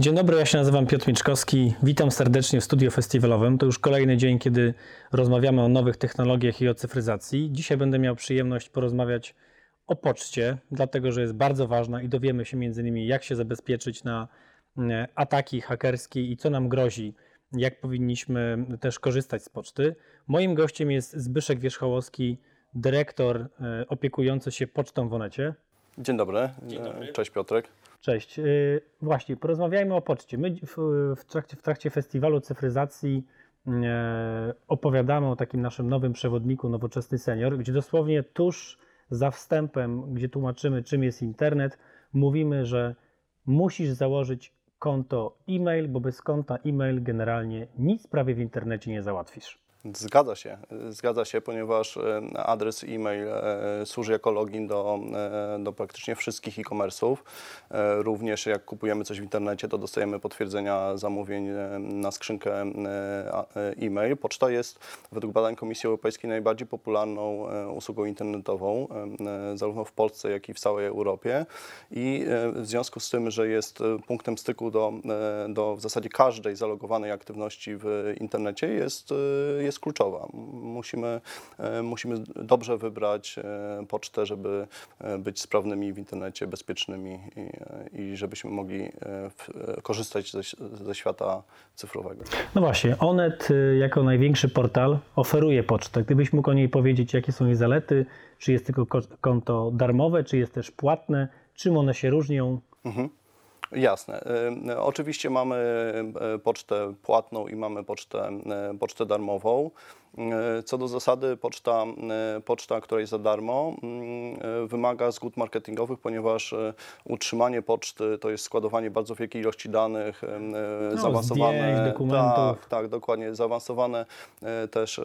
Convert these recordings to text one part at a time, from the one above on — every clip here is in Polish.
Dzień dobry, ja się nazywam Piotr Miczkowski. Witam serdecznie w studiu festiwalowym. To już kolejny dzień, kiedy rozmawiamy o nowych technologiach i o cyfryzacji. Dzisiaj będę miał przyjemność porozmawiać o poczcie, dlatego że jest bardzo ważna i dowiemy się między innymi, jak się zabezpieczyć na e, ataki hakerskie i co nam grozi, jak powinniśmy też korzystać z poczty. Moim gościem jest Zbyszek Wierzchołowski, dyrektor e, opiekujący się pocztą w Onecie. Dzień dobry. Dzień dobry. Cześć Piotrek. Cześć. Yy, Właśnie, porozmawiajmy o poczcie. My w, trakcie, w trakcie festiwalu cyfryzacji e, opowiadamy o takim naszym nowym przewodniku Nowoczesny Senior, gdzie dosłownie tuż za wstępem, gdzie tłumaczymy, czym jest internet, mówimy, że musisz założyć konto e-mail, bo bez konta e-mail generalnie nic prawie w internecie nie załatwisz. Zgadza się, zgadza się, ponieważ e, adres e-mail e, służy jako login do, e, do praktycznie wszystkich e-commerce'ów. Również jak kupujemy coś w internecie, to dostajemy potwierdzenia zamówień na skrzynkę e-mail. Poczta jest według badań Komisji Europejskiej najbardziej popularną usługą internetową, zarówno w Polsce, jak i w całej Europie. I w związku z tym, że jest punktem styku do, do w zasadzie każdej zalogowanej aktywności w internecie, jest, e, jest kluczowa. Musimy, e, musimy dobrze wybrać e, pocztę, żeby e, być sprawnymi w internecie, bezpiecznymi i, i żebyśmy mogli w- korzystać ze, ze świata cyfrowego. No właśnie, Onet jako największy portal oferuje pocztę. Gdybyś mógł o niej powiedzieć, jakie są jej zalety, czy jest tylko ko- konto darmowe, czy jest też płatne, czym one się różnią? Jasne. Y, Oczywiście mamy y, pocztę płatną i mamy pocztę, y, pocztę darmową. Y, Co do zasady, poczta, y, poczta, która jest za darmo, y, wymaga zgód marketingowych, ponieważ utrzymanie poczty to jest składowanie bardzo wielkiej ilości danych, y, zaawansowane. zdjęć, dokumentów. Tak, tak, dokładnie. Zaawansowane e, też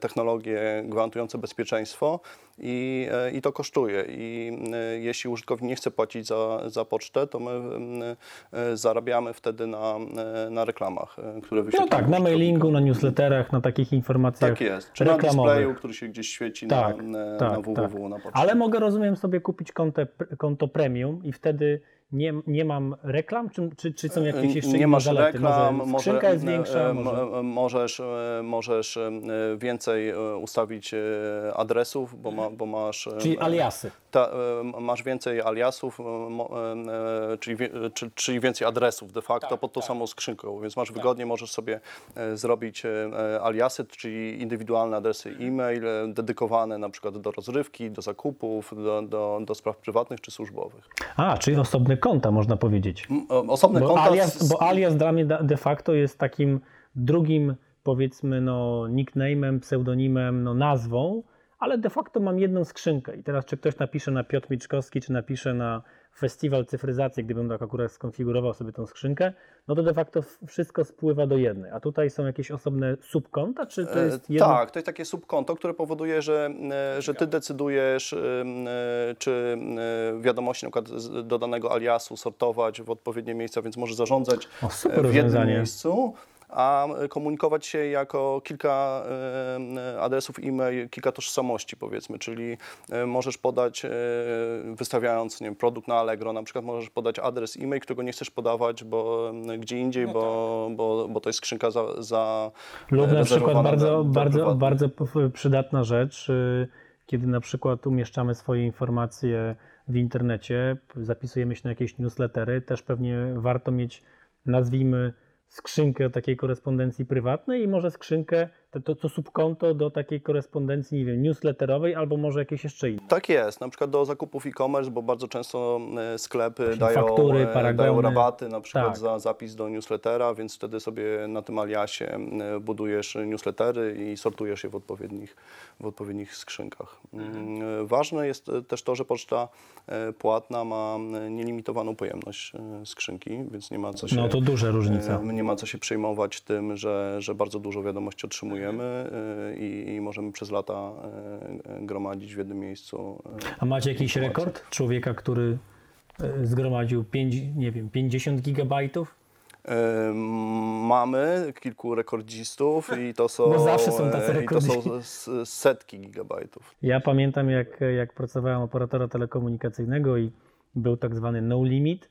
technologie gwarantujące bezpieczeństwo i, e, i to kosztuje. I e, jeśli użytkownik nie chce płacić za, za pocztę, to my e, zarabiamy wtedy na, e, na reklamach, e, które No wyświetlamy. tak, na mailingu, na newsletterach, na takich informacjach Tak jest. Czy na reklamowych. displeju, który się gdzieś świeci Tak, na, na, tak, na www, na poczcie. Ale mogę, rozumiem, sobie kupić konto, konto premium i wtedy nie, nie mam reklam, czy, czy, czy są jakieś jeszcze nie masz zalety? reklam, może skrzynka jest większa, e, może... mo- możesz, e, możesz e, więcej e, ustawić e, adresów, bo, ma, bo masz... e, czyli aliasy. Ta, e, masz więcej aliasów, e, e, czyli, czyli więcej adresów de facto Tak, pod tą samą skrzynką, więc masz wygodnie, możesz sobie zrobić aliasy, czyli indywidualne adresy e-mail, e, dedykowane na przykład do rozrywki, do zakupów, do, do, do spraw prywatnych czy służbowych. A, czyli osobne konta, można powiedzieć. Osobne Bo konta... alias, z- bo alias dla mnie de facto jest takim drugim, powiedzmy, no, nickname'em, pseudonimem, no, nazwą, ale de facto mam jedną skrzynkę. I teraz, czy ktoś napisze na Piotr Miczkowski, czy napisze na Festiwal Cyfryzacji, gdybym tak akurat skonfigurował sobie tą skrzynkę, no to de facto wszystko spływa do jednej. A tutaj są jakieś osobne subkonta, czy to E, jest jedno? Tak, to jest takie subkonto, które powoduje, że, e, że ty decydujesz, e, e, czy e, wiadomości na przykład do danego aliasu sortować w odpowiednie miejsca, więc możesz zarządzać O, super e, w jednym rozwiązanie. miejscu, a e, komunikować się jako kilka e, adresów e-mail, kilka tożsamości powiedzmy, czyli e, możesz podać, wystawiając nie wiem, produkt na Allegro, na przykład możesz podać adres e-mail, którego nie chcesz podawać, bo gdzie indziej, bo, bo, bo to jest skrzynka za, za Lub na przykład bardzo, dla bardzo, bardzo przydatna rzecz, y, kiedy na przykład umieszczamy swoje informacje w internecie, zapisujemy się na jakieś newslettery, też pewnie warto mieć, nazwijmy, skrzynkę takiej korespondencji prywatnej i może skrzynkę, to, to, to subkonto do takiej korespondencji, nie wiem, newsletterowej albo może jakieś jeszcze inne. Tak jest, na przykład do zakupów e-commerce, bo bardzo często e, sklepy dają, faktury, e, dają rabaty na przykład Tak. za zapis do newslettera, więc wtedy sobie na tym aliasie budujesz newslettery i sortujesz je w odpowiednich, w odpowiednich skrzynkach. Mm, e, Ważne jest też to, że poczta płatna ma nielimitowaną pojemność skrzynki, więc nie ma co się... No to duża różnica. E, Nie ma co się przejmować tym, że, że bardzo dużo wiadomości otrzymujemy e, i, i możemy przez lata e, gromadzić w jednym miejscu. e, A macie jakiś informacje. rekord człowieka, który zgromadził pięć, nie wiem, 50 gigabajtów? Mamy kilku rekordzistów i to są, Bo zawsze są tacy e, i to są rekordziści. setki gigabajtów. Ja pamiętam, jak, jak pracowałem operatora telekomunikacyjnego i był tak zwany no limit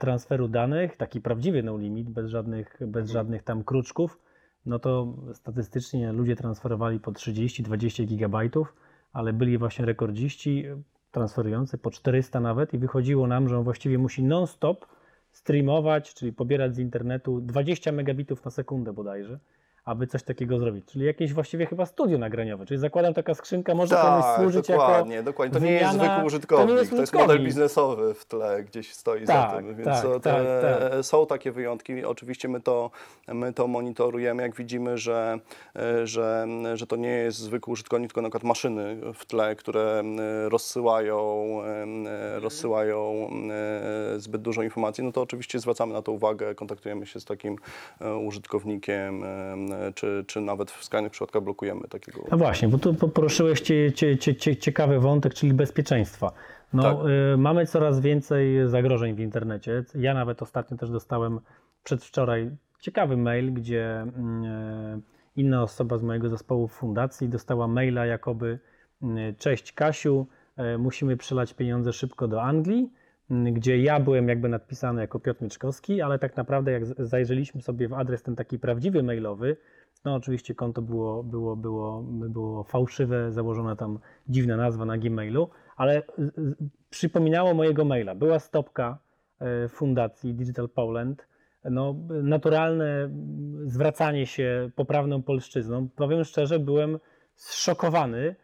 transferu danych, taki prawdziwy no limit, bez żadnych, bez żadnych tam kruczków, no to statystycznie ludzie transferowali po 30-20 gigabajtów, ale byli właśnie rekordziści transferujący po 400 nawet i wychodziło nam, że on właściwie musi non-stop streamować, czyli pobierać z internetu 20 megabitów na sekundę bodajże, aby coś takiego zrobić. Czyli jakieś właściwie chyba studio nagraniowe. Czyli zakładam taka skrzynka może komuś Tak, służyć dokładnie, jako dokładnie. To nie jest zwykły użytkownik, to to jest, jest model biznesowy w tle, gdzieś stoi za Tak, tym. Więc tak, to, tak, tak. są takie wyjątki. Oczywiście my to, my to monitorujemy, jak widzimy, że, że, że to nie jest zwykły użytkownik, tylko na przykład maszyny w tle, które e, rozsyłają, e, rozsyłają e, zbyt dużo informacji, no to oczywiście zwracamy na to uwagę, kontaktujemy się z takim e, użytkownikiem, czy, czy nawet w skrajnych przypadkach blokujemy takiego No właśnie, bo tu po- poruszyłeś cie, cie, cie, cie, ciekawy wątek, czyli bezpieczeństwa. No, Tak. y, mamy coraz więcej zagrożeń w internecie. Ja nawet ostatnio też dostałem przedwczoraj ciekawy mail, gdzie e, inna osoba z mojego zespołu w fundacji dostała maila jakoby mm, cześć Kasiu, e, musimy przelać pieniądze szybko do Anglii, gdzie ja byłem jakby nadpisany jako Piotr Mieczkowski, ale tak naprawdę jak zajrzeliśmy sobie w adres ten taki prawdziwy mailowy, no oczywiście konto było, było, było, było fałszywe, założona tam dziwna nazwa na Gmailu, ale przypominało mojego maila. Była stopka e, fundacji Digital Poland, no, naturalne zwracanie się poprawną polszczyzną. Powiem szczerze, byłem zszokowany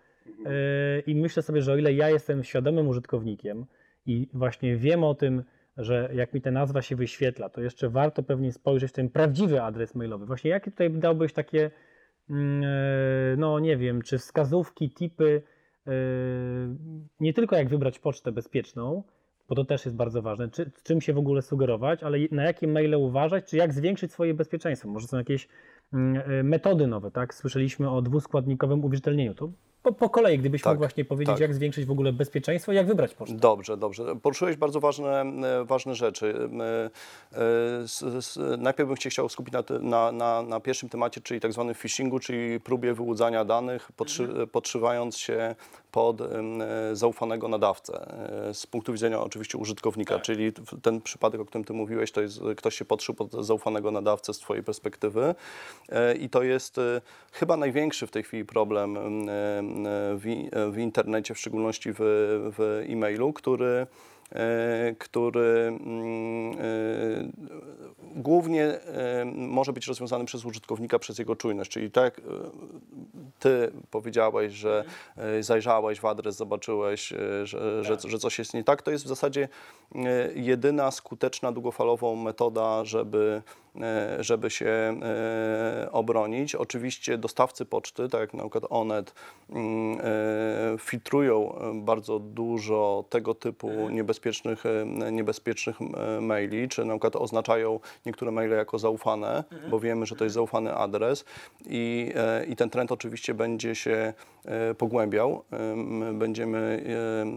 e, i myślę sobie, że o ile ja jestem świadomym użytkownikiem i właśnie wiem o tym, że jak mi ta nazwa się wyświetla, to jeszcze warto pewnie spojrzeć w ten prawdziwy adres mailowy. Właśnie jakie tutaj dałbyś takie, mm, e, no nie wiem, czy wskazówki, tipy, e, nie tylko jak wybrać pocztę bezpieczną, bo to też jest bardzo ważne, czy, czym się w ogóle sugerować, ale na jakie maile uważać, czy jak zwiększyć swoje bezpieczeństwo. Może są jakieś mm, e, metody nowe, tak? Słyszeliśmy o dwuskładnikowym uwierzytelnieniu. To po, po kolei, gdybyś Tak, mógł właśnie powiedzieć, tak. jak zwiększyć w ogóle bezpieczeństwo i jak wybrać pocztę. Dobrze, dobrze. Poruszyłeś bardzo ważne, e, ważne rzeczy. E, e, Najpierw bym się chciał skupić na, na, na, na pierwszym temacie, czyli tak zwanym phishingu, czyli próbie wyłudzania danych, podszy, podszywając się pod e, zaufanego nadawcę. E, Z punktu widzenia oczywiście użytkownika, czyli w- ten przypadek, o którym ty mówiłeś, to jest ktoś się podszył pod zaufanego nadawcę z twojej perspektywy E, i to jest chyba największy w tej chwili problem em, w, internecie, w szczególności w, w e-mailu, który, który mm, e, głównie e, może być rozwiązany przez użytkownika, przez jego czujność. Czyli tak jak e, ty powiedziałeś, że e, zajrzałeś w adres, zobaczyłeś, e, że, że, że coś jest nie tak, to jest w zasadzie e, jedyna skuteczna długofalową metoda, żeby e, żeby się e, obronić. Oczywiście dostawcy poczty, tak jak na przykład Onet, mm, e, filtrują e, bardzo dużo tego typu niebezpiecznych, e, niebezpiecznych e, maili, czy na przykład oznaczają niektóre maile jako zaufane, bo wiemy, że to jest zaufany adres. I, e, i ten trend oczywiście będzie się e, pogłębiał. Em, Będziemy,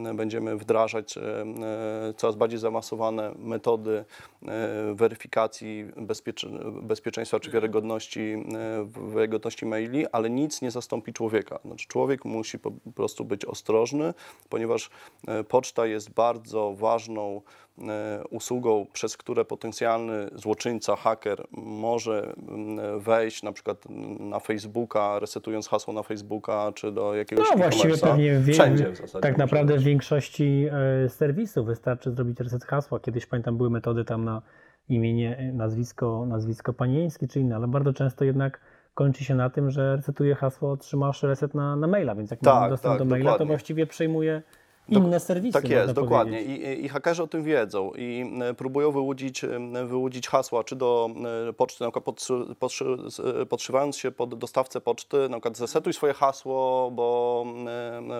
e, będziemy wdrażać e, e, coraz bardziej zaawansowane metody e, weryfikacji bezpiecz, bezpieczeństwa czy wiarygodności, e, wiarygodności maili, ale nic nie zastąpi człowieka. Znaczy człowiek musi po prostu być ostrożny, ponieważ e, poczta jest bardzo ważną e, usługą, przez które potencjalny złoczyńca, haker może mm, wejść na przykład na Facebooka, resetując hasło na Facebooka, czy do jakiegoś No właściwie pewnie wie, Wszędzie w zasadzie tak naprawdę w większości e, serwisów wystarczy zrobić reset hasła. Kiedyś pamiętam były metody tam na imienie, e, nazwisko, nazwisko panieńskie czy inne, ale bardzo często jednak kończy się na tym, że resetuje hasło, otrzymasz reset na, na maila, więc jak Tak, mamy dostęp tak, do maila, to dokładnie. właściwie przejmuje inne serwisy. Tak jest, dokładnie. I, I hakerzy o tym wiedzą i próbują wyłudzić, wyłudzić hasła, czy do poczty, na przykład podszy, podszy, podszywając się pod dostawcę poczty, na przykład zesetuj swoje hasło, bo,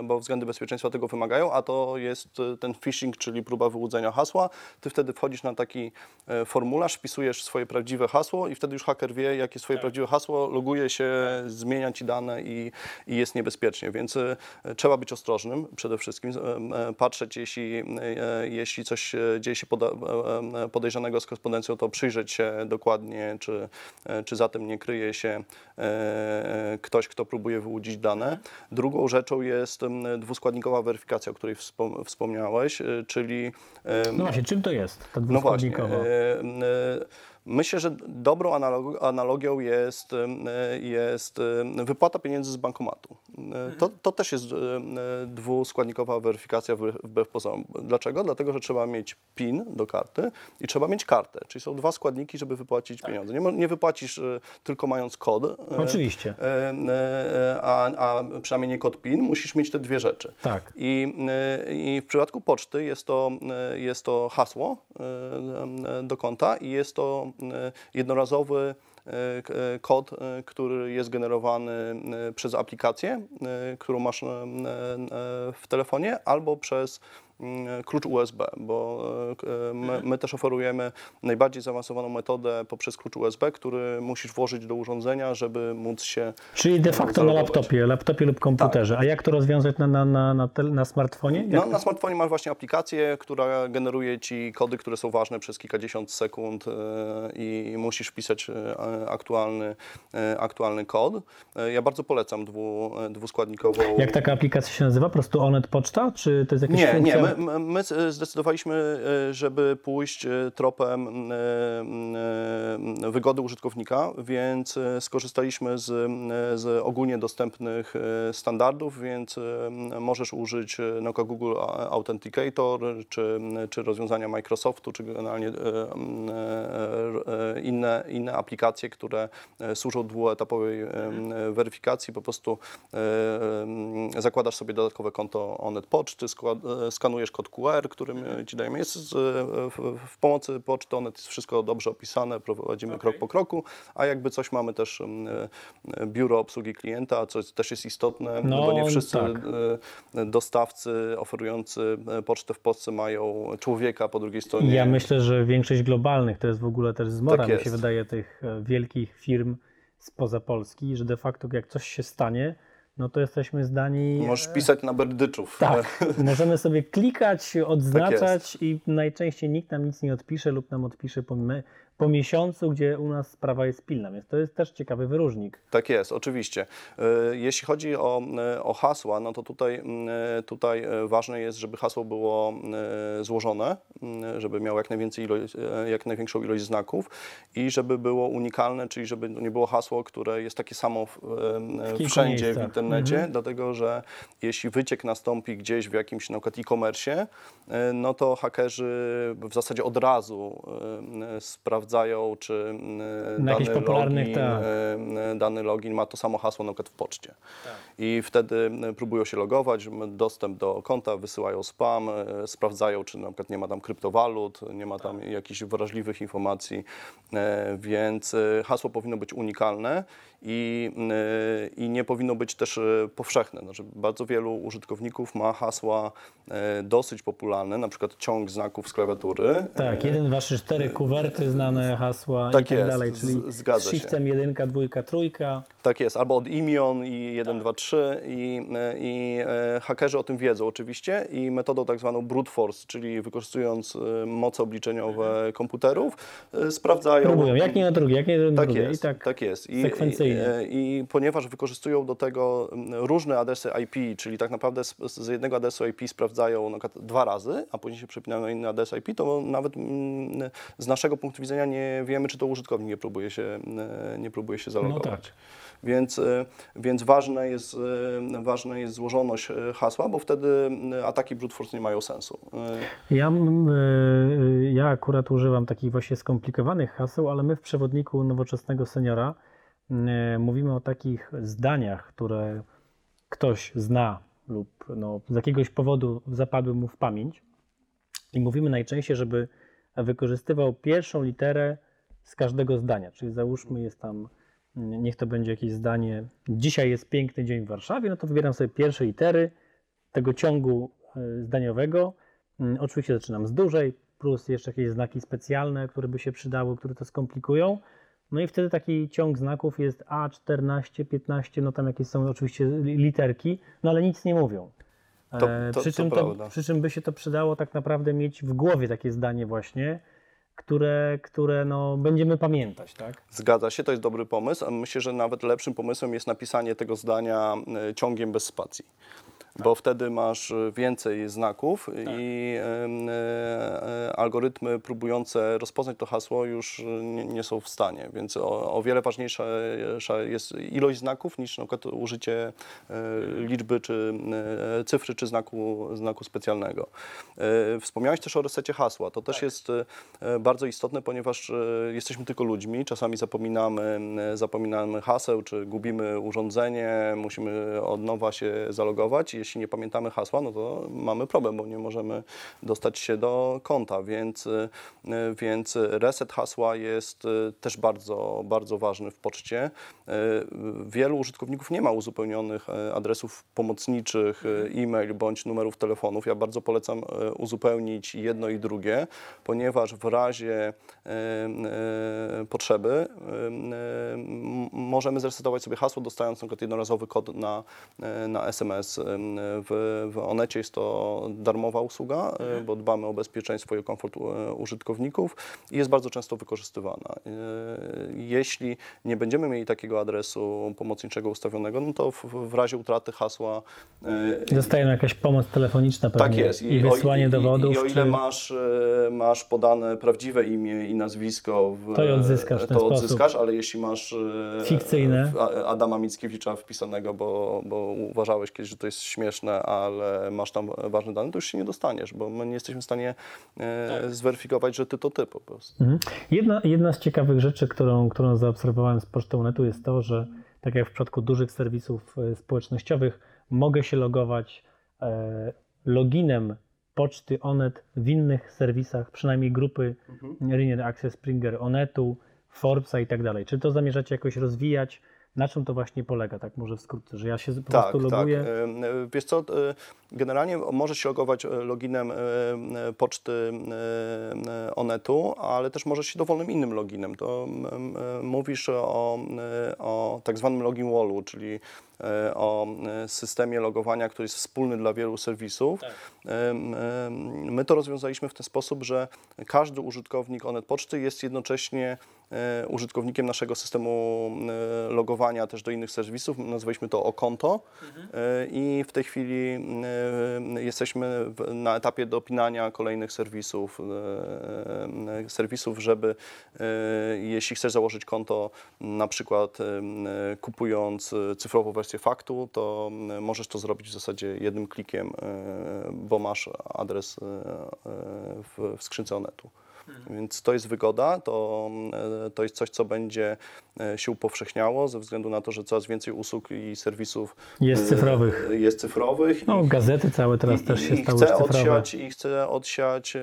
bo względy bezpieczeństwa tego wymagają, a to jest e, ten phishing, czyli próba wyłudzenia hasła. Ty wtedy wchodzisz na taki e, formularz, wpisujesz swoje prawdziwe hasło i wtedy już haker wie, jakie swoje prawdziwe hasło, loguje się, zmienia ci dane i, i jest niebezpiecznie, więc e, trzeba być ostrożnym przede wszystkim. E, patrzeć, jeśli, e, jeśli coś dzieje się e, podejrzanego z korespondencją, to przyjrzeć się dokładnie, czy, czy za tym nie kryje się ktoś, kto próbuje wyłudzić dane. Drugą rzeczą jest dwuskładnikowa weryfikacja, o której wspom- wspomniałeś, czyli No właśnie, czym to jest, ta no właśnie. Myślę, że dobrą analog- analogią jest, e, jest wypłata pieniędzy z bankomatu. E, To, to też jest e, dwuskładnikowa weryfikacja wbrew pozorom. Dlaczego? Dlatego, że trzeba mieć PIN do karty i trzeba mieć kartę. Czyli są dwa składniki, żeby wypłacić pieniądze. Nie, nie wypłacisz tylko mając kod. Oczywiście. A, a przynajmniej nie kod PIN, musisz mieć te dwie rzeczy. Tak. I, I w przypadku poczty jest to, jest to hasło do konta i jest to jednorazowy y, k- y, kod, który jest generowany przez aplikację, którą masz w telefonie albo przez klucz USB, bo y, my, my też oferujemy najbardziej zaawansowaną metodę poprzez klucz USB, który musisz włożyć do urządzenia, żeby móc się Czyli de facto na zalogować. laptopie, laptopie lub komputerze. A jak to rozwiązać na, na, na, na, tel, na smartfonie? Jak No, na smartfonie masz właśnie aplikację, która generuje ci kody, które są ważne przez kilkadziesiąt sekund e, i musisz wpisać e, aktualny, e, aktualny kod. E, Ja bardzo polecam dwu, e, dwuskładnikową. Jak taka aplikacja się nazywa? Po prostu Onet Poczta? Czy to jest jakaś Nie, nie. My, my- my zdecydowaliśmy, e, żeby pójść e, tropem e, e, wygody użytkownika, więc e, skorzystaliśmy z, e, z ogólnie dostępnych e, standardów, więc e, możesz użyć e, na Google Authenticator, czy, czy rozwiązania Microsoftu, czy generalnie e, e, e, inne, inne aplikacje, które e, służą dwuetapowej e, weryfikacji. Po prostu e, e, zakładasz sobie dodatkowe konto Onet Poczty, skład- e, skanujesz kod QR, który my Ci dajemy. Jest w, pomocy poczty Onet jest wszystko dobrze opisane, prowadzimy krok po kroku, a jakby coś mamy też em, e, biuro obsługi klienta, co też jest istotne, No, bo nie wszyscy tak. e, dostawcy oferujący e, pocztę w Polsce mają człowieka po drugiej stronie. Ja myślę, że większość globalnych to jest w ogóle też zmora, Tak mi się wydaje, tych wielkich firm spoza Polski, że de facto jak coś się stanie, no to jesteśmy zdani... Możesz pisać na berdyczów. Tak, możemy sobie klikać, odznaczać i najczęściej nikt nam nic nie odpisze lub nam odpisze po, me- po miesiącu, gdzie u nas sprawa jest pilna, więc to jest też ciekawy wyróżnik. Tak jest, oczywiście. E, Jeśli chodzi o, e, o hasła, no to tutaj, e, tutaj ważne jest, żeby hasło było złożone, żeby miało jak, najwięcej ilość, jak największą ilość znaków i żeby było unikalne, czyli żeby nie było hasło, które jest takie samo w, kilku wszędzie w miejscach. internecie, dlatego że jeśli wyciek nastąpi gdzieś w jakimś na przykład e-commerce, no to hakerzy w zasadzie od razu e, sprawdzają, czy e, Na jakichś dany popularnych, login, tak. e, dany login ma to samo hasło na przykład w poczcie. I wtedy e, próbują się logować, dostęp do konta, wysyłają spam, sprawdzają, czy na przykład nie ma tam kryptowalut, nie ma tam jakichś wrażliwych informacji, więc hasło powinno być unikalne i, e, i nie powinno być też e, powszechne. Znaczy, bardzo wielu użytkowników ma hasła e, dosyć popularne, na przykład ciąg znaków z klawiatury. Tak, 1, 2, 3, 4, kuwerty, znane hasła i Tak tak jest, dalej, czyli zgadza z shiftem 1, 2, 3. Tak jest, albo od imion i Tak. 1, 2, 3 i, i hakerzy o tym wiedzą oczywiście i metodą tak zwaną brute force, czyli wykorzystując moce obliczeniowe komputerów, e, sprawdzają... Mhm. Próbują, jak nie na drugie, jak nie na Tak jest, I tak, tak, jest. Sekwencyjnie. I, I ponieważ wykorzystują do tego mm, różne adresy IP, czyli tak naprawdę z, z jednego adresu IP sprawdzają na przykład dwa razy, a później się przepinają na inny adres IP, to nawet mm, z naszego punktu widzenia nie wiemy, czy to użytkownik nie próbuje się, mm, nie próbuje się zalogować. tak. Więc, e, więc ważne, jest, e, ważne jest złożoność e, hasła, bo wtedy ataki brute force nie mają sensu. E, Ja, ja akurat używam takich właśnie skomplikowanych haseł, ale my w przewodniku nowoczesnego seniora mówimy o takich zdaniach, które ktoś zna lub no, z jakiegoś powodu zapadły mu w pamięć. I mówimy najczęściej, żeby wykorzystywał pierwszą literę z każdego zdania. Czyli załóżmy, jest tam, niech to będzie jakieś zdanie, dzisiaj jest piękny dzień w Warszawie, no to wybieram sobie pierwsze litery tego ciągu y, zdaniowego. Mm, Oczywiście zaczynam z dużej, plus jeszcze jakieś znaki specjalne, które by się przydały, które to skomplikują. No i wtedy taki ciąg znaków jest A14, 15, no tam jakieś są oczywiście li- literki, no ale nic nie mówią. To- E, to- przy, czym to, przy czym by się to przydało tak naprawdę mieć w głowie takie zdanie właśnie, które, które no, będziemy pamiętać, tak? Zgadza się, to jest dobry pomysł. a Myślę, że nawet lepszym pomysłem jest napisanie tego zdania e, ciągiem bez spacji. Bo wtedy masz e, więcej znaków i em, e, e, algorytmy próbujące rozpoznać to hasło już nie, nie są w stanie. Więc o, o wiele ważniejsza jest ilość znaków niż na przykład użycie liczby, czy cyfry, czy znaku, znaku specjalnego. Wspomniałeś też o resecie hasła. To też jest e, bardzo istotne, ponieważ jesteśmy tylko ludźmi. Czasami zapominamy, zapominamy haseł, czy gubimy urządzenie, musimy od nowa się zalogować. Jeśli nie pamiętamy hasła, no to mamy problem, bo nie możemy dostać się do konta, więc, e, więc reset hasła jest e, też bardzo, bardzo ważny w poczcie. Wielu użytkowników nie ma uzupełnionych adresów pomocniczych, e, e-mail bądź numerów telefonów. Ja bardzo polecam uzupełnić jedno i drugie, ponieważ w razie potrzeby możemy zresetować sobie hasło, dostając przykład jednorazowy kod na, na SMS. E, W, w Onecie jest to darmowa usługa, e, bo dbamy o bezpieczeństwo i o komfort e, użytkowników i jest bardzo często wykorzystywana. Jeśli nie będziemy mieli takiego adresu pomocniczego ustawionego, no to w, w razie utraty hasła Zostaje nam jakaś pomoc telefoniczna pewnie tak jest. i o- wysłanie i- dowodów. I o ile czy... masz, masz podane prawdziwe imię i nazwisko, w, To je odzyskasz w ten to sposób. odzyskasz, ale jeśli masz Fikcyjne. Adama Mickiewicza wpisanego, bo, bo uważałeś kiedyś, że to jest śmieszne, ale masz tam ważne dane, to już się nie dostaniesz, bo my nie jesteśmy w stanie e, Tak. zweryfikować, że ty to ty po prostu. Mhm. Jedna, jedna z ciekawych rzeczy, którą, którą zaobserwowałem z Pocztą Netu jest to, że tak jak w przypadku dużych serwisów e, społecznościowych, mogę się logować e, loginem Poczty Onet w innych serwisach, przynajmniej grupy Linear Access, Springer, Onetu, Forbesa i tak dalej. Czy to zamierzacie jakoś rozwijać? Na czym to właśnie polega, tak może w skrótce, że ja się po Tak, prostu tak. loguję? E, e, Wiesz co, e, generalnie możesz się logować e, loginem e, e, poczty Onetu, ale też możesz się dowolnym innym loginem. To mówisz o, o tak zwanym login wallu, czyli o systemie logowania, który jest wspólny dla wielu serwisów. Em, My to rozwiązaliśmy w ten sposób, że każdy użytkownik Onet Poczty jest jednocześnie użytkownikiem naszego systemu logowania też do innych serwisów. Nazwaliśmy to o-konto E, i w tej chwili jesteśmy w- na etapie dopinania kolejnych serwisów, e, e, serwisów, żeby e, jeśli chcesz założyć konto na przykład e, kupując e, cyfrową wersję faktu, to e, możesz to zrobić w zasadzie jednym klikiem, e, bo masz adres e, e, w skrzynce Onetu. Więc to jest wygoda, to, e, to jest coś, co będzie e, się upowszechniało ze względu na to, że coraz więcej usług i serwisów Jest e, cyfrowych. Jest cyfrowych. No, i- gazety całe teraz i, też się i stały chce cyfrowe. odsiać I chce odsiać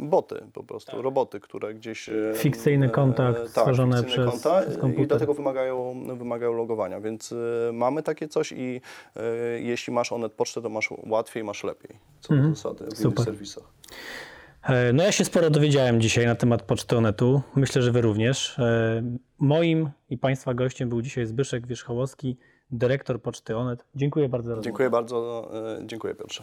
boty po prostu, roboty, które gdzieś... Fikcyjny kontakt tak, stworzone przez- konta przez I komputer. dlatego wymagają, wymagają logowania, więc mamy takie coś i jeśli masz Onet Pocztę, to masz łatwiej, masz lepiej, co do zasady w innych Mhm. Super. serwisach. E, No ja się sporo dowiedziałem dzisiaj na temat Poczty Onetu. Myślę, że wy również. E, Moim i Państwa gościem był dzisiaj Zbyszek Wierzchołowski, dyrektor Poczty Onet. Dziękuję bardzo za rozmowę. Dziękuję bardzo, e, dziękuję Piotrze.